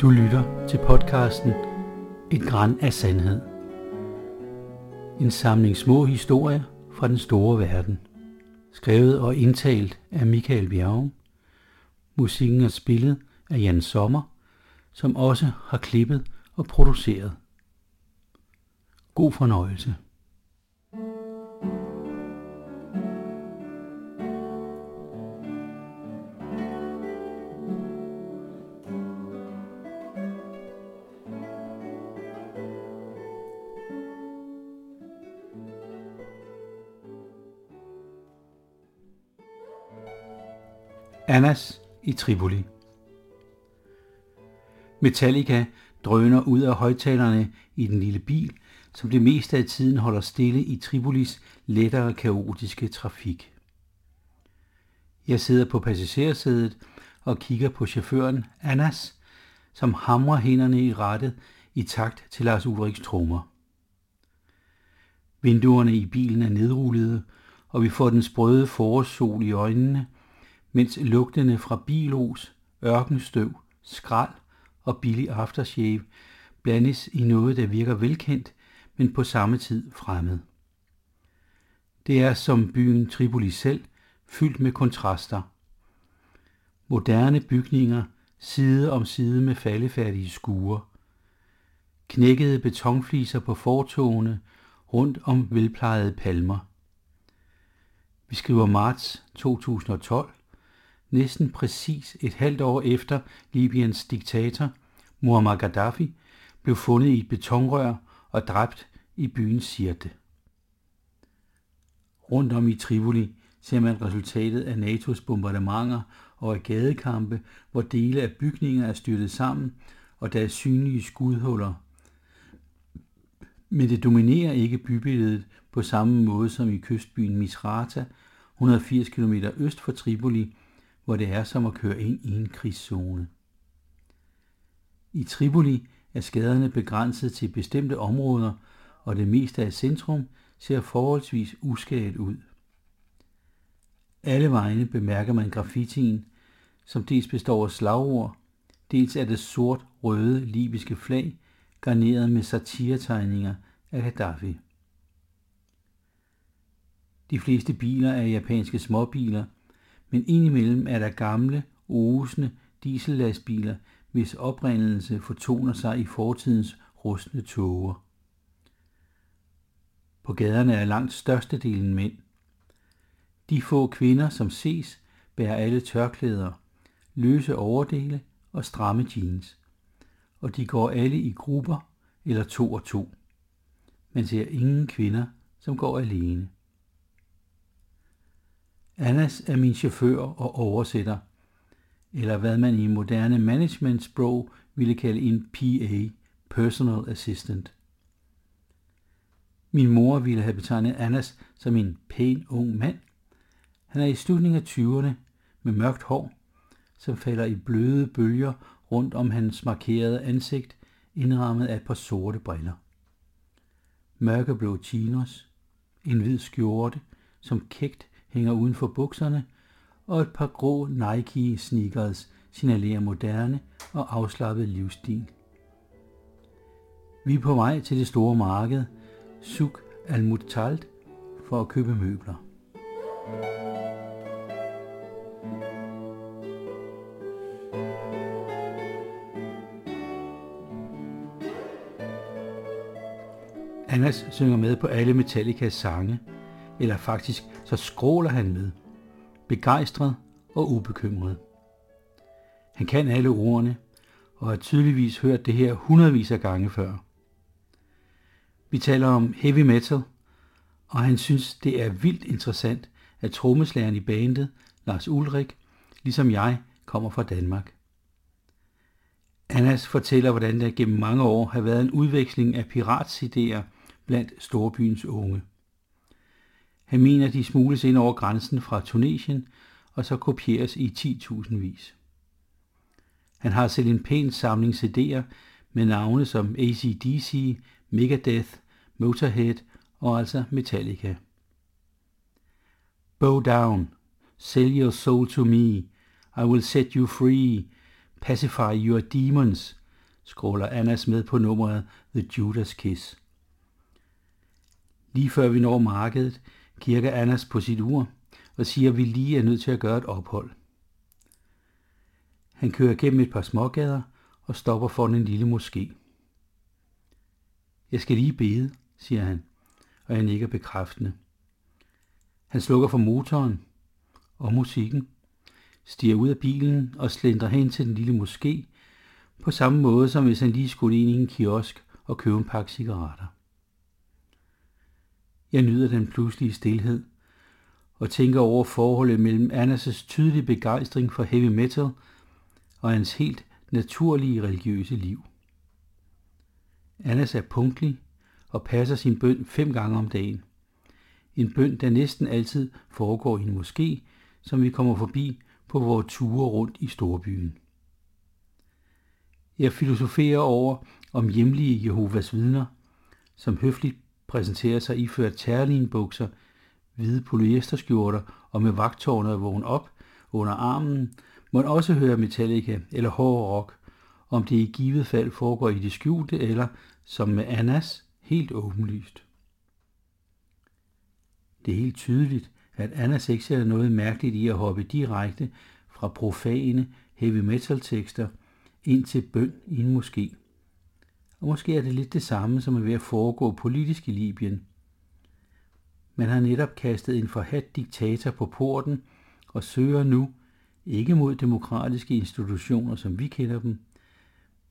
Du lytter til podcasten Et græn af sandhed. En samling små historier fra den store verden. Skrevet og indtalt af Michael Bjerg. Musikken er spillet af Jan Sommer, som også har klippet og produceret. God fornøjelse. Annas i Tripoli. Metallica drøner ud af højtalerne i den lille bil, som det meste af tiden holder stille i Tripolis lettere kaotiske trafik. Jeg sidder på passagersædet og kigger på chaufføren Annas, som hamrer hænderne i rattet i takt til Lars Ulriks trommer. Vinduerne i bilen er nedrullede, og vi får den sprøde forårssol i øjnene – mens lugtene fra bilos, ørkenstøv, skrald og billig aftershave blandes i noget, der virker velkendt, men på samme tid fremmed. Det er som byen Tripoli selv, fyldt med kontraster. Moderne bygninger side om side med faldefærdige skure. Knækkede betonfliser på fortogene rundt om velplejede palmer. Vi skriver marts 2012, næsten præcis et halvt år efter Libyens diktator Muammar Gaddafi blev fundet i et betonrør og dræbt i byen Sirte. Rundt om i Tripoli ser man resultatet af NATO's bombardementer og af gadekampe, hvor dele af bygninger er styrtet sammen, og der er synlige skudhuller. Men det dominerer ikke bybilledet på samme måde som i kystbyen Misrata, 180 km øst for Tripoli, hvor det er som at køre ind i en krigszone. I Tripoli er skaderne begrænset til bestemte områder, og det meste af centrum ser forholdsvis uskadet ud. Alle vegne bemærker man graffitien, som dels består af slagord, dels er det sort-røde libyske flag, garneret med satiretegninger af Gaddafi. De fleste biler er japanske småbiler – men indimellem er der gamle, osende diesellastbiler, hvis oprindelse fortoner sig i fortidens rustne tåger. På gaderne er langt størstedelen mænd. De få kvinder, som ses, bærer alle tørklæder, løse overdele og stramme jeans, og de går alle i grupper eller to og to. Man ser ingen kvinder, som går alene. Annas er min chauffør og oversætter, eller hvad man i moderne managementsprog ville kalde en PA, Personal Assistant. Min mor ville have betegnet Annas som en pæn ung mand. Han er i slutningen af 20'erne med mørkt hår, som falder i bløde bølger rundt om hans markerede ansigt, indrammet af et par sorte briller. Mørkeblå chinos, en hvid skjorte, som kægt hænger uden for bukserne, og et par grå Nike sneakers signalerer moderne og afslappet livsstil. Vi er på vej til det store marked, Suk al-Mutalt, for at købe møbler. Anders synger med på alle Metallicas sange, eller faktisk så skråler han med, begejstret og ubekymret. Han kan alle ordene, og har tydeligvis hørt det her hundredvis af gange før. Vi taler om heavy metal, og han synes, det er vildt interessant, at trommeslageren i bandet, Lars Ulrik, ligesom jeg, kommer fra Danmark. Annas fortæller, hvordan der gennem mange år har været en udveksling af piratsidéer blandt storbyens unge. Han mener, de smugles ind over grænsen fra Tunesien, og så kopieres i 10.000 vis. Han har selv en pæn samling CD'er med navne som ACDC, Megadeth, Motorhead og altså Metallica. Bow down, sell your soul to me, I will set you free, pacify your demons, skråler Annas med på nummeret The Judas Kiss. Lige før vi når markedet, kirke Annas på sit ur og siger, at vi lige er nødt til at gøre et ophold. Han kører gennem et par smågader og stopper foran en lille moské. Jeg skal lige bede, siger han, og jeg nikker bekræftende. Han slukker for motoren og musikken, stiger ud af bilen og slendrer hen til den lille moské, på samme måde som hvis han lige skulle ind i en kiosk og købe en pakke cigaretter. Jeg nyder den pludselige stillhed og tænker over forholdet mellem Annas' tydelige begejstring for heavy metal og hans helt naturlige religiøse liv. Annas er punktlig og passer sin bøn fem gange om dagen. En bøn, der næsten altid foregår i en moské, som vi kommer forbi på vores ture rundt i storbyen. Jeg filosoferer over, om hjemlige Jehovas vidner, som høfligt præsenterer sig iført tærlinbukser, hvide polyesterskjorter og med vagtårnet vågen op under armen, må også høre Metallica eller hård rock, om det i givet fald foregår i det skjulte eller, som med Annas, helt åbenlyst. Det er helt tydeligt, at Annas ikke ser noget mærkeligt i at hoppe direkte fra profane heavy metal tekster ind til bøn i en moské. Og måske er det lidt det samme, som er ved at foregå politisk i Libyen. Man har netop kastet en forhat diktator på porten og søger nu, ikke mod demokratiske institutioner, som vi kender dem,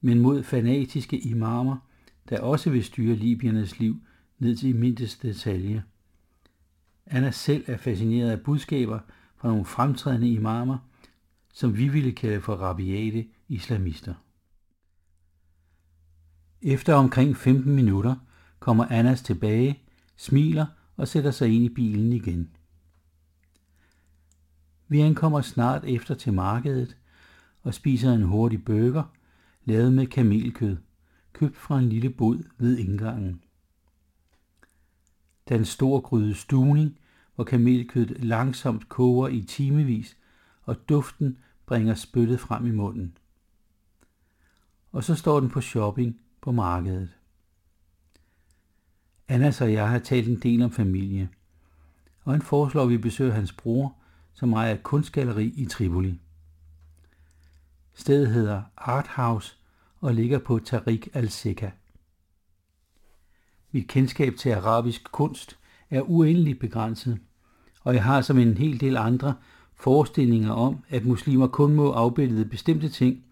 men mod fanatiske imamer, der også vil styre Libiernes liv ned til mindste detalje. Anna selv er fascineret af budskaber fra nogle fremtrædende imamer, som vi ville kalde for rabiate islamister. Efter omkring 15 minutter kommer Annas tilbage, smiler og sætter sig ind i bilen igen. Vi ankommer snart efter til markedet og spiser en hurtig burger, lavet med kamelkød, købt fra en lille bod ved indgangen. Den store gryde stuning, hvor kamelkødet langsomt koger i timevis, og duften bringer spyttet frem i munden. Og så står den på shopping på markedet. Annas og jeg har talt en del om familie, og han foreslår, at vi besøger hans bror, som ejer et kunstgalleri i Tripoli. Stedet hedder Art House og ligger på Tariq al-Seka. Mit kendskab til arabisk kunst er uendeligt begrænset, og jeg har som en hel del andre forestillinger om, at muslimer kun må afbilde bestemte ting,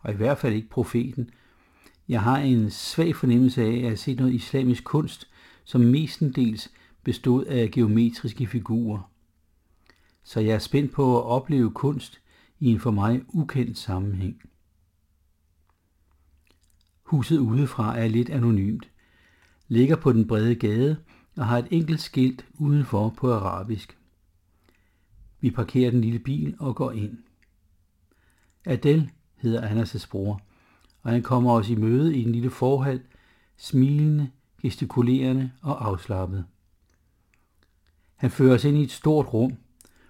og i hvert fald ikke profeten. Jeg har en svag fornemmelse af, at jeg har set noget islamisk kunst, som mestendels bestod af geometriske figurer. Så jeg er spændt på at opleve kunst i en for mig ukendt sammenhæng. Huset udefra er lidt anonymt, ligger på den brede gade og har et enkelt skilt udenfor på arabisk. Vi parkerer den lille bil og går ind. Adel hedder Anders' bror, og han kommer os i møde i en lille forhal, smilende, gestikulerende og afslappet. Han fører os ind i et stort rum,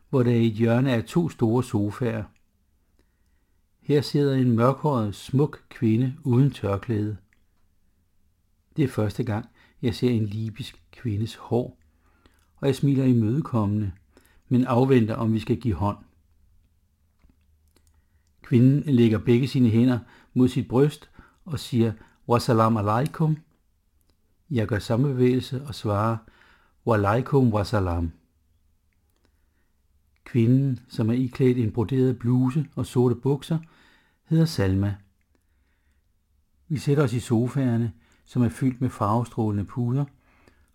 hvor der i et hjørne er to store sofaer. Her sidder en mørkhåret, smuk kvinde uden tørklæde. Det er første gang, jeg ser en libysk kvindes hår, og jeg smiler imødekommende, men afventer, om vi skal give hånd. Kvinden lægger begge sine hænder mod sit bryst og siger, Wassalam alaikum. Jeg gør samme bevægelse og svarer, Walaikum wassalam. Kvinden, som er iklædt en broderet bluse og sorte bukser, hedder Salma. Vi sætter os i sofaerne, som er fyldt med farvestrålende puder,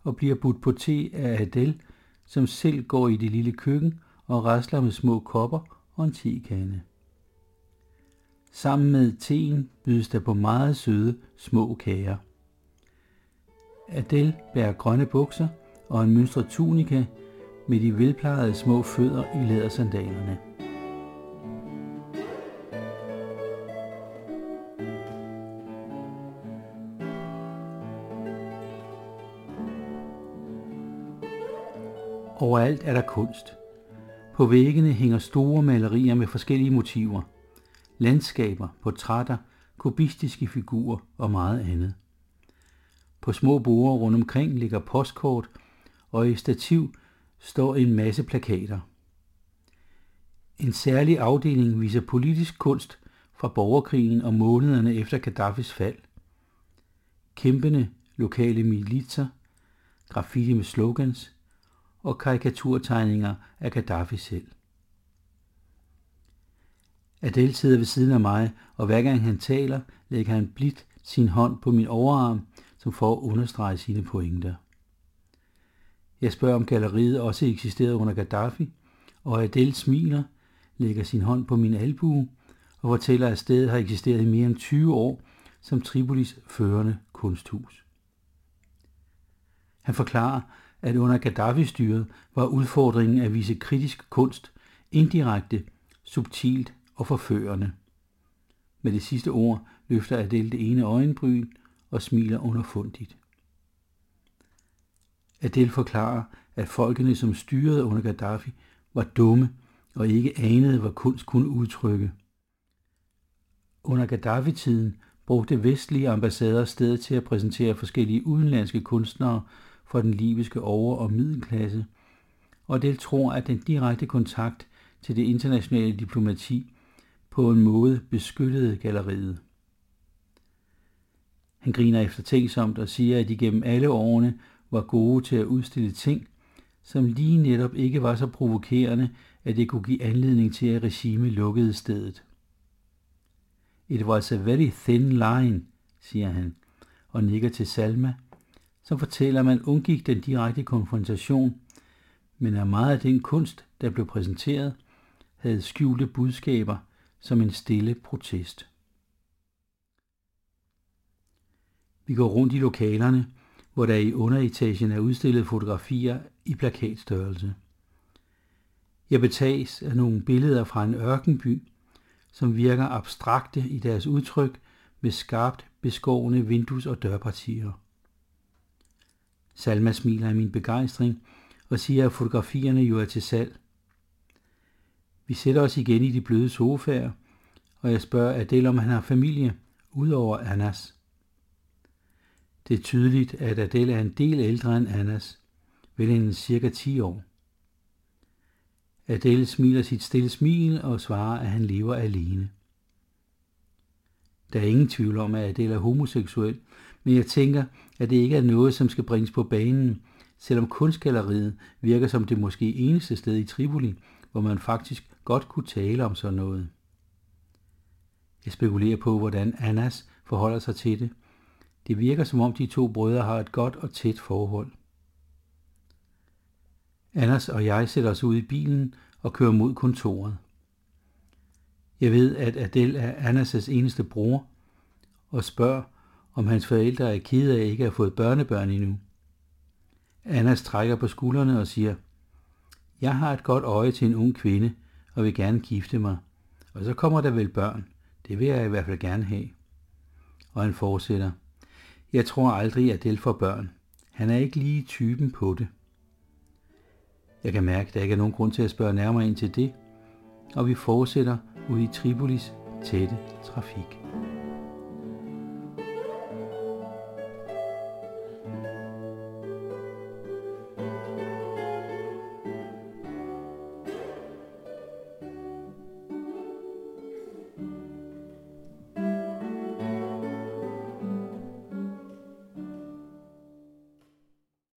og bliver budt på te af Adel, som selv går i det lille køkken og rasler med små kopper og en tekande. Sammen med teen bydes der på meget søde små kager. Adele bærer grønne bukser og en mønstret tunika med de velplejede små fødder i lædersandalerne. Overalt er der kunst. På væggene hænger store malerier med forskellige motiver. Landskaber, portrætter, kubistiske figurer og meget andet. På små borde rundt omkring ligger postkort, og i stativ står en masse plakater. En særlig afdeling viser politisk kunst fra borgerkrigen og månederne efter Gaddafis fald. Kæmpende lokale militser, graffiti med slogans og karikaturtegninger af Gaddafi selv. Adele sidder ved siden af mig, og hver gang han taler, lægger han blidt sin hånd på min overarm, som for at understrege sine pointer. Jeg spørger, om galleriet også eksisterede under Gaddafi, og Adele smiler, lægger sin hånd på min albue og fortæller, at stedet har eksisteret i mere end 20 år som Tripolis førende kunsthus. Han forklarer, at under Gaddafi-styret var udfordringen at vise kritisk kunst indirekte, subtilt og forførende. Med det sidste ord løfter Adele det ene øjenbryn og smiler underfundigt. Adele forklarer, at folkene, som styrede under Gaddafi, var dumme og ikke anede, hvad kunst kunne udtrykke. Under Gaddafi-tiden brugte vestlige ambassader stedet til at præsentere forskellige udenlandske kunstnere for den libyske over- og middelklasse, og Adele tror, at den direkte kontakt til det internationale diplomati på en måde beskyttede galleriet. Han griner eftertænksomt og siger, at de gennem alle årene var gode til at udstille ting, som lige netop ikke var så provokerende, at det kunne give anledning til, at regime lukkede stedet. It was a very thin line, siger han, og nikker til Salma, som fortæller, at man undgik den direkte konfrontation, men at meget af den kunst, der blev præsenteret, havde skjulte budskaber som en stille protest. Vi går rundt i lokalerne, hvor der i underetagen er udstillet fotografier i plakatstørrelse. Jeg betages af nogle billeder fra en ørkenby, som virker abstrakte i deres udtryk med skarpt beskårne vindues- og dørpartier. Salma smiler af min begejstring og siger, at fotografierne jo er til salg. Vi sætter os igen i de bløde sofaer, og jeg spørger Adele, om han har familie, udover Annas. Det er tydeligt, at Adele er en del ældre end Annas, vel en cirka 10 år. Adele smiler sit stille smil og svarer, at han lever alene. Der er ingen tvivl om, at Adele er homoseksuel, men jeg tænker, at det ikke er noget, som skal bringes på banen, selvom kunstgalleriet virker som det måske eneste sted i Tripoli, hvor man faktisk godt kunne tale om sådan noget. Jeg spekulerer på, hvordan Annas forholder sig til det. Det virker som om de to brødre har et godt og tæt forhold. Anders og jeg sætter os ud i bilen og kører mod kontoret. Jeg ved, at Adele er Annas' eneste bror, og spørger, om hans forældre er kede af ikke at have fået børnebørn endnu. Anders trækker på skuldrene og siger, jeg har et godt øje til en ung kvinde, og vil gerne gifte mig. Og så kommer der vel børn. Det vil jeg i hvert fald gerne have. Og han fortsætter. Jeg tror aldrig, at Del får børn. Han er ikke lige typen på det. Jeg kan mærke, at der ikke er nogen grund til at spørge nærmere ind til det, og vi fortsætter ud i Tripolis tætte trafik.